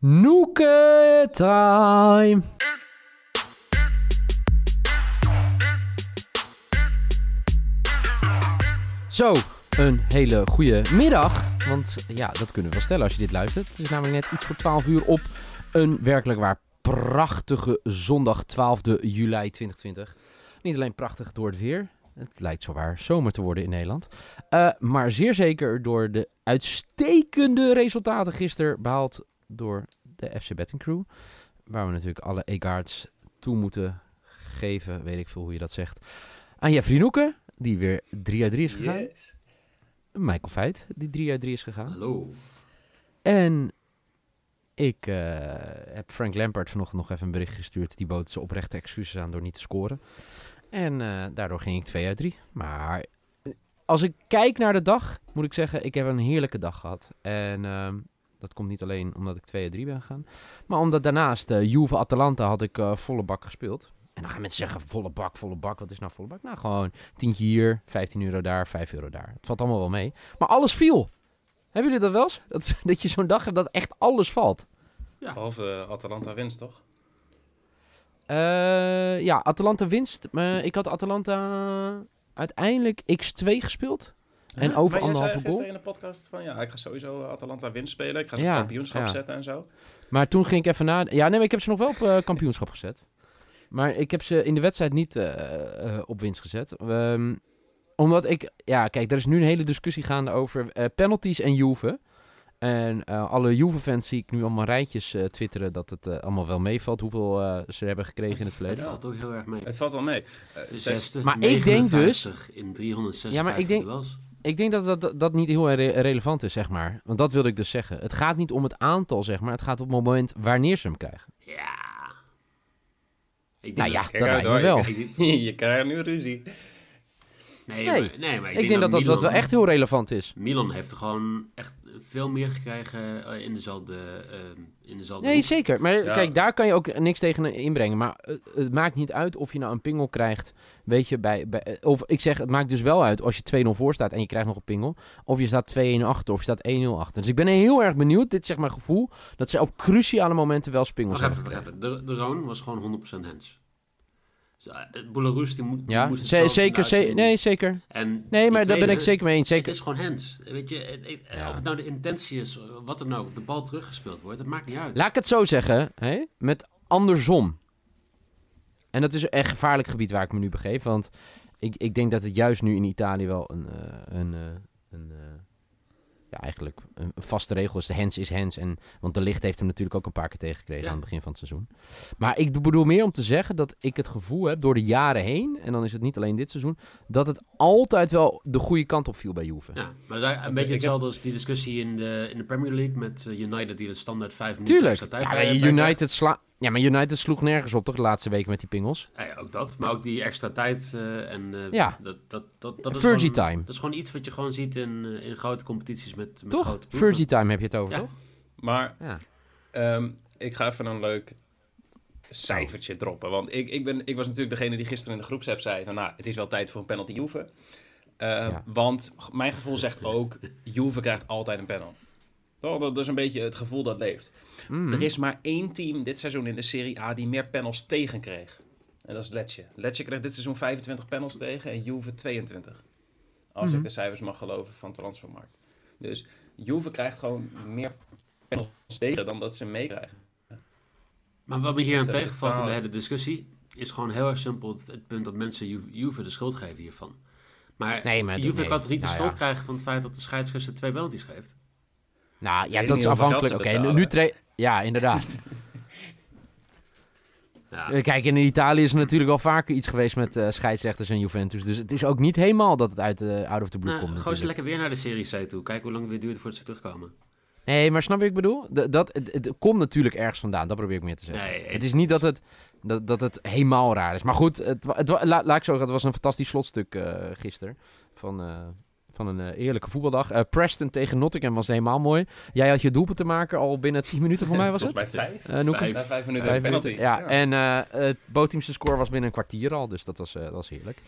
Noeke time. Zo, een hele goede middag. Want ja, dat kunnen we wel stellen als je dit luistert. Het is namelijk net iets voor 12 uur op een werkelijk waar prachtige zondag 12 juli 2020. Niet alleen prachtig door het weer. Het lijkt zowaar zomer te worden in Nederland. Uh, maar zeer zeker door de uitstekende resultaten gisteren behaald door de FC Betting Crew. Waar we natuurlijk alle e-guards toe moeten geven, weet ik veel hoe je dat zegt. Aan Jeffrey Noeken, die weer 3 uit 3 is gegaan. Yes. Michael Feit, die 3 uit 3 is gegaan. Hallo. En ik uh, heb Frank Lampard vanochtend nog even een bericht gestuurd. Die bood ze oprechte excuses aan door niet te scoren. En uh, daardoor ging ik 2 uit 3. Maar als ik kijk naar de dag, moet ik zeggen, ik heb een heerlijke dag gehad. En uh, dat komt niet alleen omdat ik 2 uit 3 ben gegaan. Maar omdat daarnaast uh, Juve-Atalanta had ik volle bak gespeeld. En dan gaan mensen zeggen, volle bak, volle bak. Wat is nou volle bak? Nou, gewoon tientje hier, 15 euro daar, 5 euro daar. Het valt allemaal wel mee. Maar alles viel. Hebben jullie dat wel eens? Dat, dat je zo'n dag hebt dat echt alles valt? Ja. Behalve Atalanta winst, toch? Uh, ja, Atalanta winst. Uh, ik had Atalanta uiteindelijk x2 gespeeld. En over maar anderhalve goal. in de podcast van ja, ik ga sowieso Atalanta winst spelen. Ik ga ze ja, op kampioenschap ja. zetten en zo. Maar toen ging ik even na. Ja, nee, maar ik heb ze nog wel op uh, kampioenschap gezet. Maar ik heb ze in de wedstrijd niet uh, op winst gezet. Um, omdat ik, ja, kijk, er is nu een hele discussie gaande over uh, penalties en Juve. En uh, alle Juve-fans zie ik nu allemaal rijtjes uh, twitteren dat het uh, allemaal wel meevalt. Hoeveel ze hebben gekregen in het verleden. Het valt ook heel erg mee. Het valt wel mee. Zesde, maar ik denk dus... In 356 ja, maar ik denk, duels. Ik denk dat, dat dat niet heel re relevant is, zeg maar. Want dat wilde ik dus zeggen. Het gaat niet om het aantal, zeg maar. Het gaat op het moment wanneer ze hem krijgen. Ja. Ik denk nou ja, dat lijkt me wel. Je krijgt nu ruzie. Nee, nee, maar, nee, maar ik, ik denk, dat dat, Milan, dat wel echt heel relevant is. Milan heeft er gewoon echt veel meer gekregen uh, in dezelfde, uh, in dezelfde Nee, hoek. zeker. Maar ja. kijk, daar kan je ook niks tegen inbrengen. Maar uh, het maakt niet uit of je nou een pingel krijgt. Weet je, bij, bij, of ik zeg, het maakt dus wel uit als je 2-0 voor staat en je krijgt nog een pingel. Of je staat 2-1 achter of je staat 1-0 achter. Dus ik ben heel erg benieuwd. Dit is zeg mijn gevoel. Dat ze op cruciale momenten wel pingels Wacht even, wacht even. De, de Roon was gewoon 100% hands. Boularoes die moet, ja, moest ze, zeker, ze, nee, zeker. En nee, maar daar ben ik zeker mee eens. Zeker. Het is gewoon hands. Weet je, ja. of het nou de intentie is, wat dan ook, of de bal teruggespeeld wordt, dat maakt niet uit. Laat ik het zo zeggen, hè? met andersom. En dat is echt gevaarlijk gebied waar ik me nu begeef, want ik, ik denk dat het juist nu in Italië wel een, uh, een, uh, een uh, ja, eigenlijk een vaste regel is. De hands is hands. En, want de licht heeft hem natuurlijk ook een paar keer tegengekregen ja. aan het begin van het seizoen. Maar ik bedoel meer om te zeggen dat ik het gevoel heb door de jaren heen, en dan is het niet alleen dit seizoen, dat het altijd wel de goede kant op viel bij Juve. Ja, maar daar, een beetje hetzelfde als die discussie in de, in de Premier League met uh, United die de standaard vijf minuten Tuurlijk. ja, bij, United sla ja, maar United sloeg nergens op toch de laatste weken met die pingels? Ja, ja ook dat. Maar ook die extra tijd uh, en uh, ja. dat, dat, dat, dat is gewoon, time. Dat is gewoon iets wat je gewoon ziet in, uh, in grote competities met, met toch? grote Fergie time heb je het over, ja. toch? Maar ja. um, ik ga even een leuk cijfertje droppen. Want ik, ik, ben, ik was natuurlijk degene die gisteren in de groepsapp zei... Van, nou, het is wel tijd voor een penalty Juve. Ja. Want mijn gevoel zegt ook... Juve krijgt altijd een penalty. Oh, dat is een beetje het gevoel dat leeft. Mm. Er is maar één team dit seizoen in de Serie A die meer panels tegen kreeg. En dat is Lecce. Lecce kreeg dit seizoen 25 panels tegen en Juve 22. Als mm ik de cijfers mag geloven van Transfermarkt. Dus Juve krijgt gewoon meer panels tegen dan dat ze meekrijgen. Maar wat me hier aan tegenvalt in de hele discussie... is gewoon heel erg simpel het, punt dat mensen Juve, Juve de schuld geven hiervan. Maar, nee, maar Juve nee. kan toch niet nou, de schuld ja. krijgen van het feit dat de scheidsrechter twee penalties geeft? Nou ja, dat is afhankelijk. Oké, okay, nu tre Ja, inderdaad. ja. Kijk, in Italië is er natuurlijk wel vaker iets geweest met uh, scheidsrechters en Juventus. Dus het is ook niet helemaal dat het uit de uh, out of the blue nou, komt. Gooi ze lekker weer naar de Serie C toe. Kijk hoe lang het weer duurt voordat ze terugkomen. Nee, maar snap je wat ik bedoel? Dat, dat, het, het, komt natuurlijk ergens vandaan. Dat probeer ik meer te zeggen. Nee, het is niet dat het, dat, dat het helemaal raar is. Maar goed, het, het, la, laat ik zo zeggen, het was een fantastisch slotstuk uh, gisteren van, van een uh, eerlijke voetbaldag. Uh, Preston tegen Nottingham was helemaal mooi. Jij had je doelpunt te maken al binnen 10 minuten voor mij was het? Volgens mij vijf. Uh, vijf, vijf, minuten. Vijf penalty. minuten. Ja, ja. en het bootteamse score was binnen een kwartier al, dus dat was, dat was heerlijk.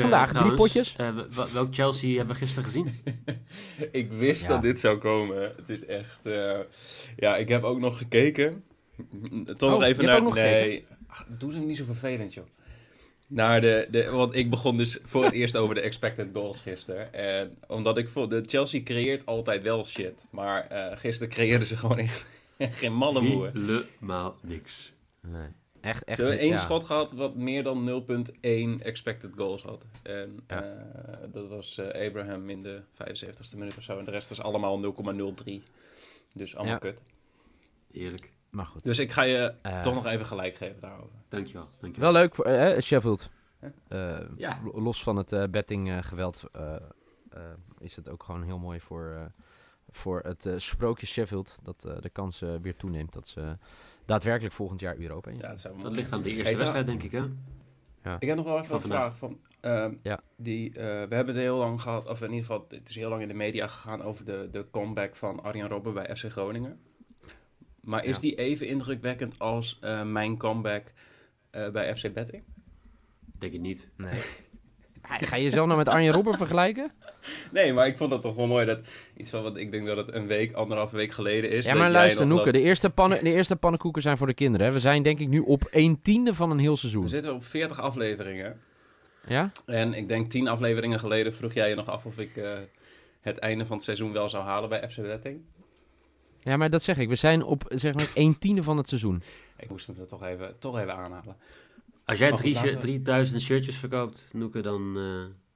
Vandaag drie potjes. welk Chelsea hebben we gisteren gezien? ik wist ja. dat dit zou komen. Het is echt... ja, ik heb ook nog gekeken. Toch oh, nog even naar... Nog nee, Ach, doe het niet zo vervelend, joh. Naar de, de, want ik begon dus voor het eerst over de expected goals gisteren. En omdat ik vond, de Chelsea creëert altijd wel shit. Maar uh, gisteren creëerden ze gewoon echt, geen mallenmoer. Helemaal niks. Nee. Echt, echt. Ze hebben één ja. schot gehad wat meer dan 0,1 expected goals had. En ja. uh, dat was uh, Abraham in de 75ste minuut of zo. En de rest was allemaal 0,03. Dus allemaal Ja. kut. Eerlijk. Maar goed. Dus ik ga je Eh. toch nog even gelijk geven daarover. Dankjewel. dankjewel. Wel leuk voor eh, Sheffield. Eh, Ja. lo- Los van het eh bettinggeweld is het ook gewoon heel mooi voor, eh, voor het eh, sprookje Sheffield. Dat eh, de kans weer toeneemt dat ze daadwerkelijk volgend jaar Europa in. Ja, Dat ligt aan de eerste Hey, wedstrijd, denk ik, hè? Ik heb nog wel even Van een vraag. Van, ehm, Ja. die, eh, we hebben het heel lang gehad, of in ieder geval, het is heel lang in de media gegaan over de, de comeback van Arjan Robben bij FC Groningen. Maar is Ja. die even indrukwekkend als eh, mijn comeback eh, bij FC Betting? Denk ik niet. Nee. Ga- je jezelf nou met Arjen Robben vergelijken? Nee, maar ik vond dat toch wel mooi dat iets van wat ik denk dat het een week, anderhalve week geleden is. Ja, maar luister, Noeke. De eerste, pannen, de eerste pannenkoeken zijn voor de kinderen. Hè. We zijn denk ik nu op een tiende van een heel We seizoen. zitten op 40 afleveringen. Ja? En ik denk 10 afleveringen geleden vroeg jij je nog af of ik eh, het einde van het seizoen wel zou halen bij FC Betting. Ja, maar dat zeg ik. We zijn op zeg maar een tiende van het seizoen. Ik moest hem er toch even, toch even aanhalen. Als jij drie, laten we- 3000 shirtjes verkoopt, Noeke, dan, eh,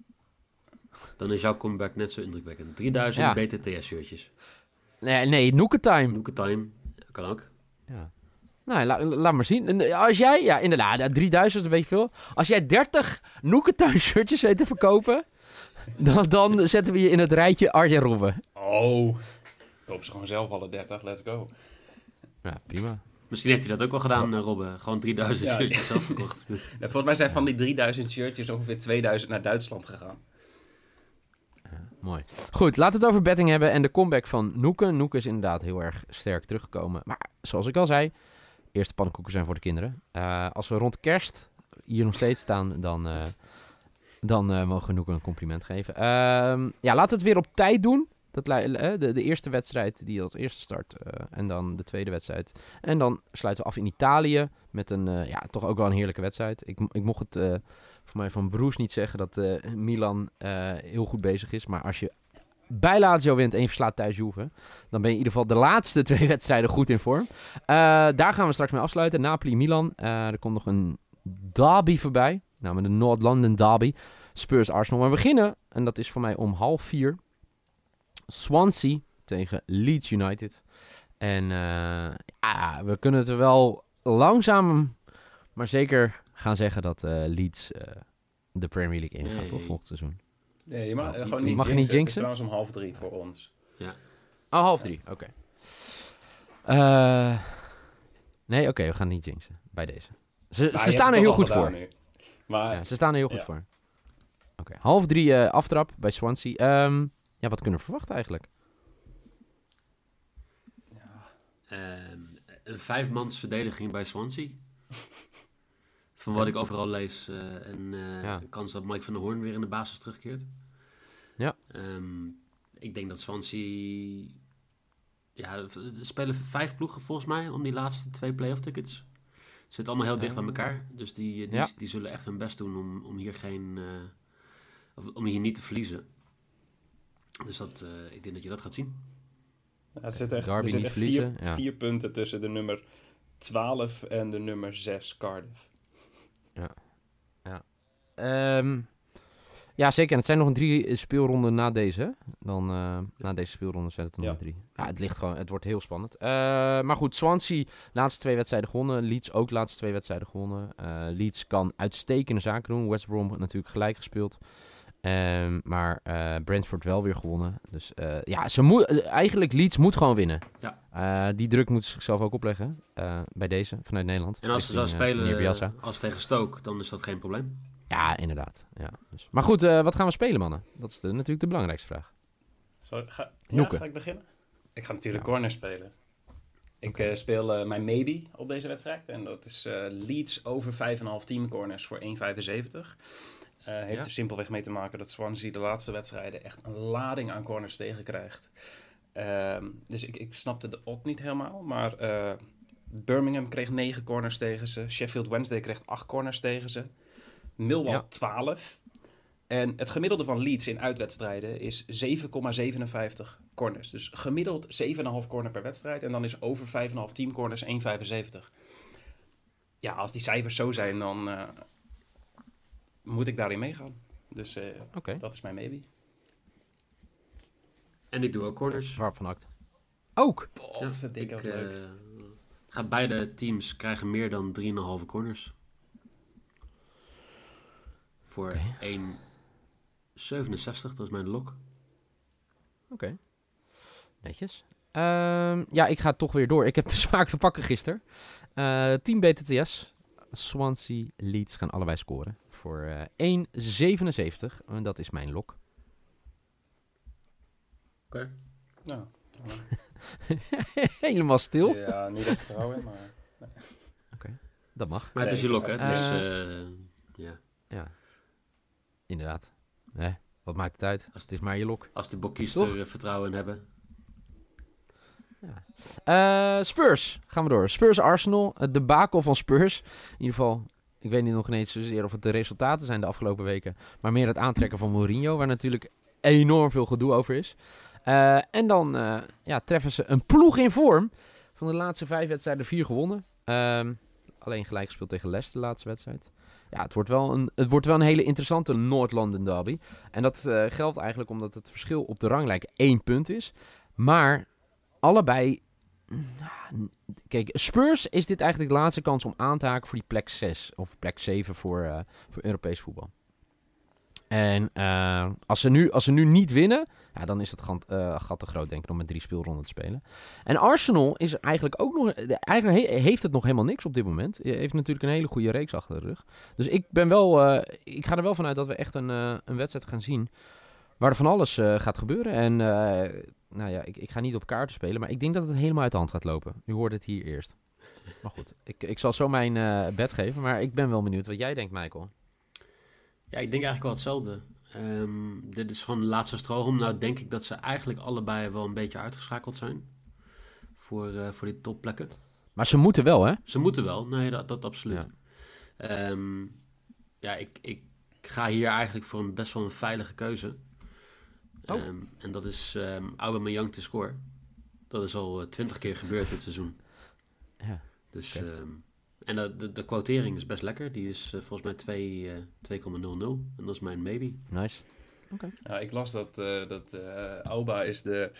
dan is jouw comeback net zo indrukwekkend. 3000 Ja. BTTS-shirtjes. Nee, nee Noeke time. Noeke time, kan ook. Ja. Nou, la- laat maar zien. En, eh, Als jij, ja, inderdaad, ja, 3000 is een beetje veel. Als jij 30 Noekentuin shirtjes weet te verkopen, dan, dan zetten we je in het rijtje Arjen Robben. Oh, koop ze gewoon zelf alle 30, let's go. Ja, prima. Misschien heeft hij dat ook wel gedaan, eh, Robben. Gewoon 3000 Ja. shirtjes zelf verkocht. Ja, volgens mij zijn van die 3000 shirtjes ongeveer 2000 naar Duitsland gegaan. Mooi. Goed, laten we het over betting hebben en de comeback van Noeke. Noeke is inderdaad heel erg sterk teruggekomen. Maar zoals ik al zei, eerste pannenkoeken zijn voor de kinderen. Eh, als we rond kerst hier nog steeds staan, dan, eh, dan eh, mogen we Noeke een compliment geven. Ehm, ja, laten we het weer op tijd doen. Dat, de, de eerste wedstrijd die als eerste start. eh, en dan de tweede wedstrijd. En dan sluiten we af in Italië met een, eh, ja, toch ook wel een heerlijke wedstrijd. Ik, ik mocht het eh, voor mij van Broes niet zeggen dat Milan heel goed bezig is. Maar als je bij Lazio wint en je verslaat thuis Juve, dan ben je in ieder geval de laatste twee wedstrijden goed in vorm. Daar gaan we straks mee afsluiten. Napoli-Milan. Er komt nog een derby voorbij. Namelijk de North London Derby. Spurs-Arsenal. Maar we beginnen, en dat is voor mij om half vier. Swansea tegen Leeds United. En eh, ja, we kunnen het er wel langzaam, maar zeker gaan zeggen dat eh, Leeds eh, de Premier League ingaat, Nee. toch? Volgend seizoen. Nee, je mag, Nou, je- gewoon niet mag jinxen. niet Het is jinxen? trouwens om half drie voor ons. Oh, half drie, oké. Eh, nee, oké, we gaan niet jinxen bij deze. Ze, Maar ze staan er heel goed voor. nu. Maar Ja, ze staan er heel goed Ja. voor. Oké, half drie eh, aftrap bij Swansea. Ehm, ja, wat kunnen we verwachten eigenlijk? Ehm, een vijfmans verdediging bij Swansea. Van wat ik overal lees. eh, en eh, Ja. de kans dat Mike van der Hoorn weer in de basis terugkeert. Ja. Ehm, ik denk dat Swansea... Ja, er spelen vijf ploegen volgens mij om die laatste twee playoff tickets. Ze zitten allemaal heel dicht bij elkaar. Dus die, die, Ja. die zullen echt hun best doen om, om hier geen... eh, om hier niet te verliezen. Dus dat, eh, ik denk dat je dat gaat zien. ja, er zitten echt, er zitten niet echt vier, ja. vier punten tussen de nummer 12 en de nummer 6 Cardiff. Ehm, ja, zeker. En het zijn nog een drie speelronden na deze. Dan, eh, na deze speelronde zijn het er nog Ja. drie. Ja, het ligt gewoon, het wordt heel spannend. Eh, maar goed, Swansea, laatste twee wedstrijden gewonnen. Leeds ook laatste twee wedstrijden gewonnen. Eh, Leeds kan uitstekende zaken doen. West Brom natuurlijk gelijk gespeeld. Ehm, maar eh, Brentford wel weer gewonnen. Dus eh, ja, ze moet, eigenlijk Leeds moet gewoon winnen. Ja. Eh, die druk moeten ze zichzelf ook opleggen. eh, bij deze, vanuit Nederland. En als ze zou spelen als tegen Stoke, dan is dat geen probleem. Ja, inderdaad. Ja, dus. Maar goed, uh, wat gaan we spelen, mannen? Dat is de, natuurlijk de belangrijkste vraag. Zo, ga, ja, ga ik beginnen? Ik ga natuurlijk ja. corner spelen. Ik uh, speel uh, mijn maybe op deze wedstrijd. En dat is Leeds over 5,5 team corners voor 1,75. Heeft ja. er simpelweg mee te maken dat Swansea de laatste wedstrijden echt een lading aan corners tegenkrijgt. Um, dus ik, ik snapte de odd niet helemaal. Maar Birmingham kreeg 9 corners tegen ze. Sheffield Wednesday kreeg 8 corners tegen ze. Millwall ja. 12. En het gemiddelde van Leeds in uitwedstrijden is 7,57 corners. Dus gemiddeld 7,5 corner per wedstrijd. En dan is over 5,5 team corners 1,75. Ja, als die cijfers zo zijn, dan uh, moet ik daarin meegaan. Dus uh, okay. dat is mijn maybe. En ik doe ook corners. Waarvan act? Ook? Oh, dat vind ik, ik ook leuk. Uh, ga beide teams krijgen meer dan 3,5 corners. Voor okay. 1,67, dat is mijn lok. Oké. Okay. Netjes. Um, ja, ik ga toch weer door. Ik heb de smaak te pakken gisteren. Uh, team BTTS, Swansea, Leeds gaan allebei scoren. Voor uh, 1,77. En dat is mijn lok. Oké. Okay. Nou, Helemaal stil. Ja, niet echt vertrouwen, maar... Nee. Oké, okay. dat mag. Maar het is je lok, hè? Dus, uh, ja. Ja, inderdaad. Nee, wat maakt het uit? Als het is maar je lok. Als de bokkies er vertrouwen in hebben. Ja. Uh, Spurs, gaan we door. Spurs Arsenal, de bakel van Spurs. In ieder geval, ik weet niet nog ineens zozeer of het de resultaten zijn de afgelopen weken. Maar meer het aantrekken van Mourinho, waar natuurlijk enorm veel gedoe over is. Uh, en dan uh, ja, treffen ze een ploeg in vorm. Van de laatste vijf wedstrijden vier gewonnen. Um, alleen gelijk gespeeld tegen Leicester de laatste wedstrijd ja, het wordt wel een, het wordt wel een hele interessante Noord-London derby. En dat uh, geldt eigenlijk omdat het verschil op de ranglijst één punt is. Maar allebei... Kijk, Spurs is dit eigenlijk de laatste kans om aan te haken voor die plek 6 of plek 7 voor, uh, voor Europees voetbal. En uh, als, ze nu, als ze nu niet winnen, ja, dan is het gat, uh, gat te groot, denk ik, om met drie speelronden te spelen. En Arsenal is eigenlijk ook nog. Eigenlijk heeft het nog helemaal niks op dit moment. Heeft natuurlijk een hele goede reeks achter de rug. Dus ik ben wel. Ik ga er wel vanuit dat we echt een, een wedstrijd gaan zien. Waar er van alles gaat gebeuren. En nou ja, ik, ik ga niet op kaarten spelen. Maar ik denk dat het helemaal uit de hand gaat lopen. U hoort het hier eerst. Maar goed, ik, ik zal zo mijn bed geven. Maar ik ben wel benieuwd wat jij denkt, Michael. Ja, ik denk eigenlijk wel hetzelfde. Um, dit is gewoon de laatste stroom. Nou denk ik dat ze eigenlijk allebei wel een beetje uitgeschakeld zijn. Voor, uh, voor die topplekken. Maar ze moeten wel, hè? Ze moeten wel, nee, dat, dat absoluut. Ja, um, ja ik, ik ga hier eigenlijk voor een best wel een veilige keuze. Oh. Um, en dat is um, Aubameyang te score. Dat is al twintig keer gebeurd dit seizoen. Ja. Dus... Okay. En de, de, de, quotering is best lekker. Die is uh, volgens mij 2,00. Uh, en dat is mijn maybe. Nice. Okay. Ja, ik las dat, uh, dat uh, Auba is de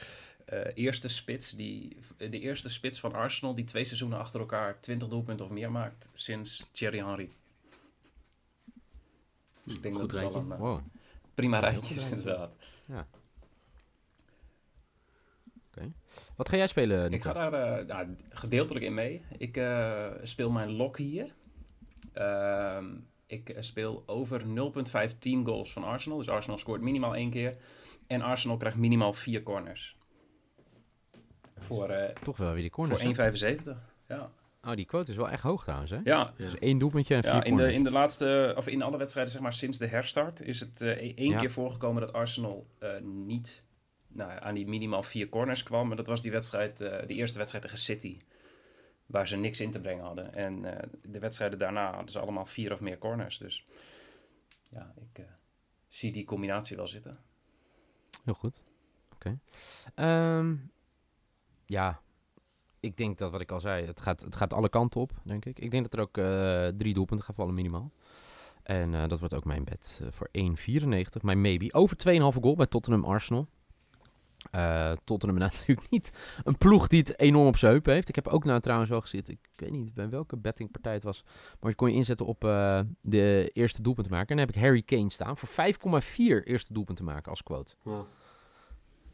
eerste spits die de eerste spits van Arsenal die twee seizoenen achter elkaar 20 doelpunten of meer maakt sinds Thierry Henry. Dus ik denk Goed dat het wel een wow. prima rijtje is inderdaad. Ja. Okay. Wat ga jij spelen, Nico? Ik ga daar uh, nou, gedeeltelijk in mee. Ik uh, speel mijn lock hier. Uh, ik speel over 0,5 team goals van Arsenal. Dus Arsenal scoort minimaal één keer. En Arsenal krijgt minimaal vier corners. Voor, Toch wel weer die corners. Voor 1,75. Ja. Oh, die quote is wel echt hoog trouwens, hè? Ja. Dus één doelpuntje en vier ja, in de, in de laatste, of in alle wedstrijden, zeg maar, sinds de herstart... is het één ja. keer voorgekomen dat Arsenal niet nou, aan die minimaal vier corners kwam. En dat was die wedstrijd, uh, de eerste wedstrijd tegen City. Waar ze niks in te brengen hadden. En uh, de wedstrijden daarna hadden ze allemaal vier of meer corners. Dus ja, ik uh, zie die combinatie wel zitten. Heel goed. Oké. Okay. Um, ja, ik denk dat wat ik al zei, het gaat, het gaat alle kanten op, denk ik. Ik denk dat er ook drie doelpunten gaan vallen minimaal. En dat wordt ook mijn bed voor 1,94. Mijn maybe. Over 2,5 goal bij Tottenham Arsenal. Tottenham natuurlijk niet een ploeg die het enorm op zijn heupen heeft. Ik heb ook nou trouwens wel gezien, ik weet niet bij welke bettingpartij het was, maar je kon je inzetten op de eerste doelpunt te maken. En dan heb ik Harry Kane staan voor 5,4 eerste doelpunt te maken als quote. Wow.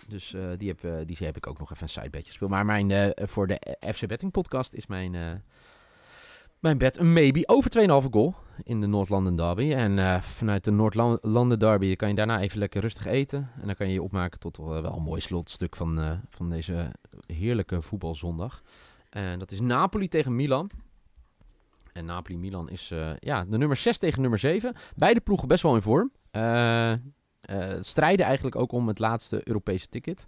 Dus uh, die, heb, die heb ik ook nog even een sidebedje gespeeld. Maar mijn, voor de FC Betting podcast is mijn, Mijn bed een maybe over 2,5 goal in de Noord-London Derby. En vanuit de Noord-London Derby kan je daarna even lekker rustig eten. En dan kan je je opmaken tot wel een mooi slotstuk van, van deze heerlijke voetbalzondag. En dat is Napoli tegen Milan. En Napoli-Milan is ja, de nummer 6 tegen nummer 7. Beide ploegen best wel in vorm. Strijden eigenlijk ook om het laatste Europese ticket.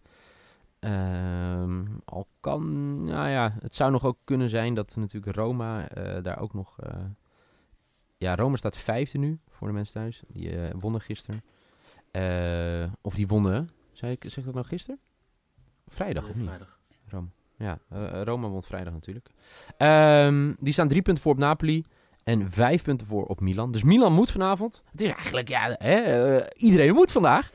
Ehm, al kan, nou ja, het zou nog ook kunnen zijn dat natuurlijk Roma uh, daar ook nog... Uh, ja, Roma staat vijfde nu, voor de mensen thuis. Die uh, wonnen gisteren. of die wonnen, zei ik, zeg dat nou gisteren? Vrijdag, nee, of niet? Vrijdag. Roma. Ja, Roma won vrijdag natuurlijk. Um, die staan drie punten voor op Napoli en vijf punten voor op Milan. Dus Milan moet vanavond. Het is eigenlijk, ja, hè, iedereen moet vandaag.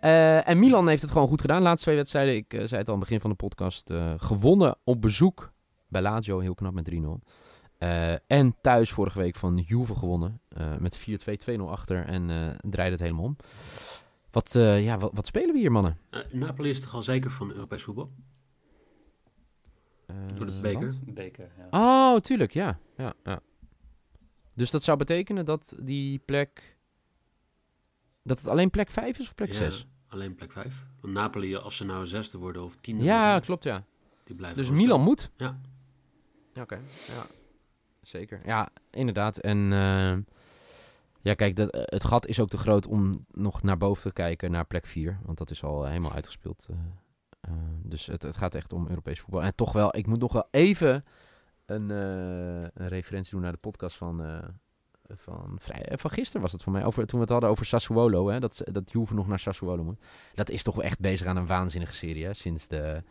Uh, en Milan heeft het gewoon goed gedaan. De laatste twee wedstrijden, ik uh, zei het al aan het begin van de podcast, uh, gewonnen op bezoek bij Lazio, heel knap met 3-0. en thuis vorige week van Juve gewonnen met 4-2, 2-0 achter en draaide het helemaal om. Wat, ja, wat, wat, spelen we hier, mannen? Napoli is toch al zeker van Europees voetbal? Door de beker? beker ja. Oh, tuurlijk, ja. ja, ja. Dus dat zou betekenen dat die plek... Dat het alleen plek 5 is of plek ja, 6? alleen plek 5. Want Napoli, als ze nou zesde worden of tiende Ja, worden, klopt, ja. die blijven Dus Milan moet? Ja. Ja, Oké, ja. Zeker. Ja, inderdaad. En eh, ja, kijk, dat, eh, het gat is ook te groot om nog naar boven te kijken, naar plek 4. Want dat is al helemaal uitgespeeld. Eh, dus het, het gaat echt om Europees voetbal. En toch wel, ik moet nog wel even een, eh, een referentie doen naar de podcast van... eh, van, vrij, eh, van gisteren was het voor mij, over, toen we het hadden over Sassuolo, hè, dat, dat Juve nog naar Sassuolo moet. Dat is toch wel echt bezig aan een waanzinnige serie, hè, sinds de,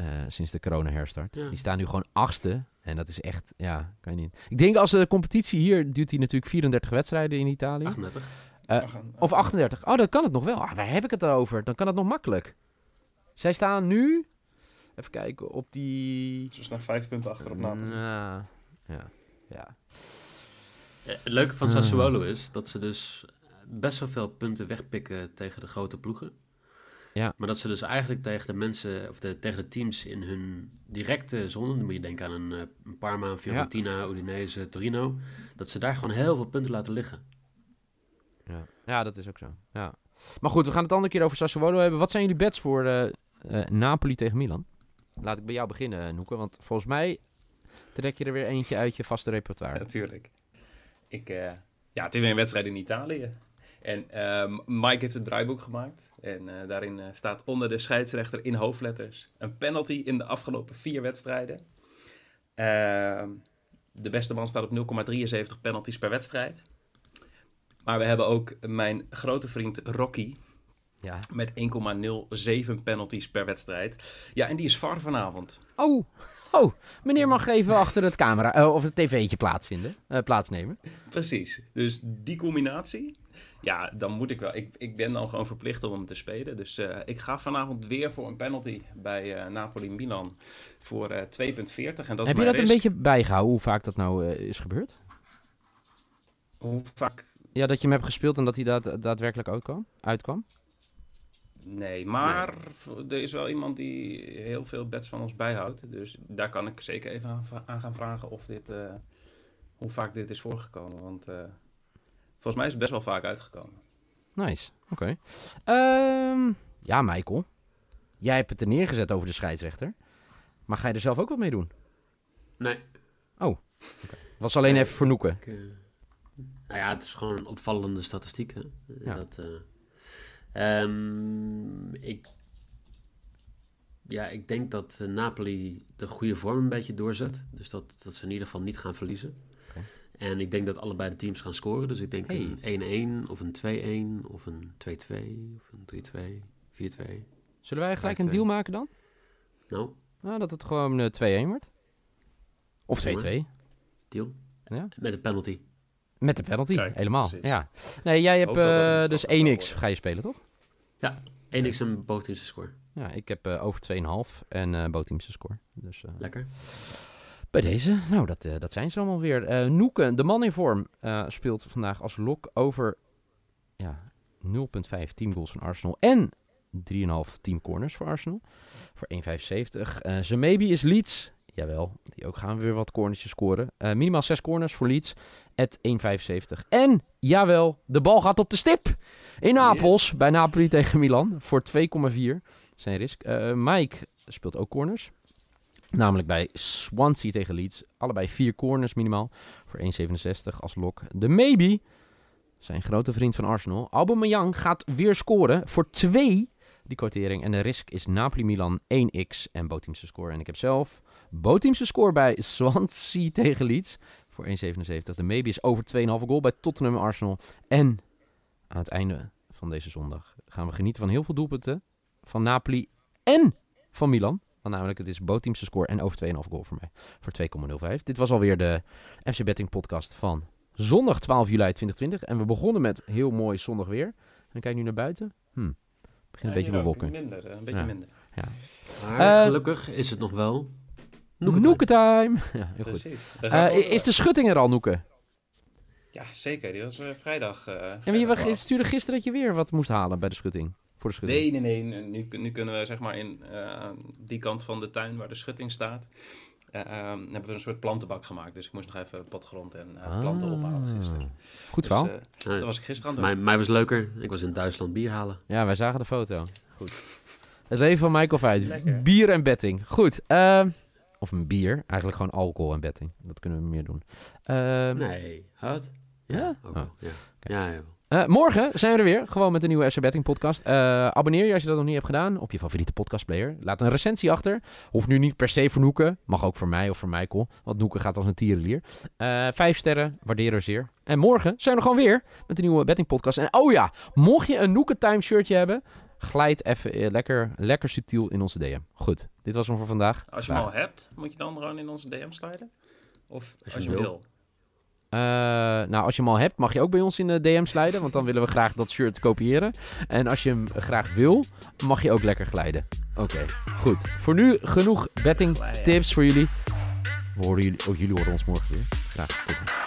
uh, sinds de corona herstart. Ja. Die staan nu gewoon achtste en dat is echt, ja, kan je niet. Ik denk als de competitie hier, duurt die natuurlijk 34 wedstrijden in Italië. 38. Uh, Ach, een- of 38. Oh, dan kan het nog wel. Ah, waar heb ik het over? Dan kan het nog makkelijk. Zij staan nu, even kijken, op die... Ze staan vijf punten achter op Napoli. Ja, ja. Eh, Het leuke van. Sassuolo is dat ze dus best wel veel punten wegpikken tegen de grote ploegen. Ja. Maar dat ze dus eigenlijk tegen de mensen, of de, tegen de teams in hun directe zone, dan moet je denken aan een, eh, een Parma, een Fiorentina, Udinese, Torino, dat ze daar gewoon heel veel punten laten liggen. Ja. ja, dat is ook zo. Ja. Maar goed, we gaan het andere keer over Sassuolo hebben. Wat zijn jullie bets voor eh, eh, Napoli tegen Milan? Laat ik bij jou beginnen, Noeke. Want volgens mij trek je er weer eentje uit je vaste repertoire. Natuurlijk. Ik, eh, ja, het is weer een wedstrijd in Italië. En ehm, Mike heeft het draaiboek gemaakt. En eh, daarin eh, staat onder de scheidsrechter in hoofdletters een penalty in de afgelopen vier wedstrijden. Ehm, de beste man staat op 0,73 penalties per wedstrijd. Maar we hebben ook mijn grote vriend Rocky Ja. met 1,07 penalties per wedstrijd. Ja, en die is VAR vanavond. Oh, oh, meneer mag even achter het camera eh, of het tv'tje plaatsvinden, eh, plaatsnemen. Precies. Dus die combinatie, ja, dan moet ik wel. Ik, ik ben dan gewoon verplicht om hem te spelen. Dus eh, ik ga vanavond weer voor een penalty bij Napoli-Milan voor eh 2,40. En dat is Heb je dat een beetje bijgehouden, hoe vaak dat nou is gebeurd? Hoe vaak? Ja, dat je hem hebt gespeeld en dat hij daad, daadwerkelijk uitkwam? uitkwam? Nee, maar er is wel iemand die heel veel bets van ons bijhoudt. Dus daar kan ik zeker even aan, aan gaan vragen of dit, eh, hoe vaak dit is voorgekomen. Want eh, volgens mij is het best wel vaak uitgekomen. Nice, oké. Ehm, ja, Michael. Jij hebt het er neergezet over de scheidsrechter. Maar ga je er zelf ook wat mee doen? Nee. Was alleen Nee. even voor Noeken. Ik, eh, nou ja, het is gewoon een opvallende statistiek. Hè? Ja. Dat, ehm, ik, ja, ik denk dat eh, Napoli de goede vorm een beetje doorzet. Dus dat, dat ze in ieder geval niet gaan verliezen. En ik denk dat allebei de teams gaan scoren. Dus ik denk Hey. een 1-1 of een 2-1 of een 2-2 of een 3-2, 4-2. Zullen wij gelijk een deal maken dan? Nou, Nou, dat het gewoon eh, 2-1 wordt. Of 2-2. Doe maar. deal. Ja. Met een penalty. Met de penalty, Kijk, helemaal. precies. Ja. Nee, jij hebt eh, dus toch wel 1x wordt. ga je spelen, toch? 1x en boventeamse score. Ja, ik heb eh, over 2,5 en eh bootteamse score. Dus Lekker. bij deze, nou, dat, dat zijn ze allemaal weer. Noeken, de man in vorm, speelt vandaag als lok over ja, 0,5 teamgoals van Arsenal en 3,5 team corners voor Arsenal. Voor 1,75. Eh Zemebi is Leeds. Jawel, die ook gaan weer wat cornertjes scoren. Uh, minimaal 6 corners voor Leeds, at 1,75. En, jawel, de bal gaat op de stip in Napels, bij Napoli tegen Milan, voor 2,4 zijn risk. Uh, Mike speelt ook corners. Namelijk bij Swansea tegen Leeds. Allebei vier corners minimaal. Voor 1,67 als lok. De Maybe, zijn grote vriend van Arsenal. Aubameyang gaat weer scoren voor 2. Die quotering. En de risk is Napoli-Milan 1x en Boteamse score. En ik heb zelf Boteamse score bij Swansea tegen Leeds. Voor 1,77. De Maybe is over 2,5 goal bij Tottenham Arsenal. En aan het einde van deze zondag gaan we genieten van heel veel doelpunten. Van Napoli en van Milan. Want namelijk, het is bootteamse score en over 2,5 goal voor mij. Voor 2,05. Dit was alweer de FC Betting podcast van zondag 12 juli 2020. En we begonnen met heel mooi zondag weer. En dan kijk nu naar buiten. Hm, begint een beetje bewolken. Minder, een beetje minder. Ja. Maar uh, gelukkig is het nog wel Noeketime. Ja, heel goed. Uh, is de schutting er al, Noeke? Ja, zeker. Die was uh, vrijdag. Uh, en je stuurde gisteren dat je weer wat moest halen bij de schutting. Voor de schutting. Nee, nee, nee. Nu, nu kunnen we zeg maar in die kant van de tuin waar de schutting staat. Uh, hebben we een soort plantenbak gemaakt. Dus ik moest nog even potgrond en uh, planten ah, ophalen gisteren. Goed verhaal. Dus, uh, dat was ik gisteren aan het doen. Mij, was leuker. Ik was in Duitsland bier halen. Ja, wij zagen de foto. Goed. Het leven van Michael Veit. Bier en betting. Goed. Of een bier. Eigenlijk gewoon alcohol en betting. Dat kunnen we meer doen. Ehm, nee. Wat? Ja? Ja, oh. ja. ja, ja. Uh, morgen zijn we er weer, gewoon met een nieuwe FC Betting podcast. Uh, abonneer je als je dat nog niet hebt gedaan op je favoriete podcastplayer. Laat een recensie achter. Hoeft nu niet per se voor Noeken. Mag ook voor mij of voor Michael. Want Noeken gaat als een tierenlier. Uh, vijf sterren, waarderen we zeer. En morgen zijn we gewoon weer met een nieuwe betting podcast. En oh ja, mocht je een Noeken time shirtje hebben, glijd even lekker, lekker subtiel in onze DM. Goed, dit was hem voor vandaag. Als je hem al hebt, moet je dan gewoon in onze DM sliden? Of als, je, je wil. wil. Uh, nou, als je hem al hebt, mag je ook bij ons in de DM slijden. Want dan willen we graag dat shirt kopiëren. En als je hem graag wil, mag je ook lekker glijden. Oké, goed. Voor nu genoeg betting tips voor jullie. We horen jullie, oh, jullie horen ons morgen weer. Graag. Tot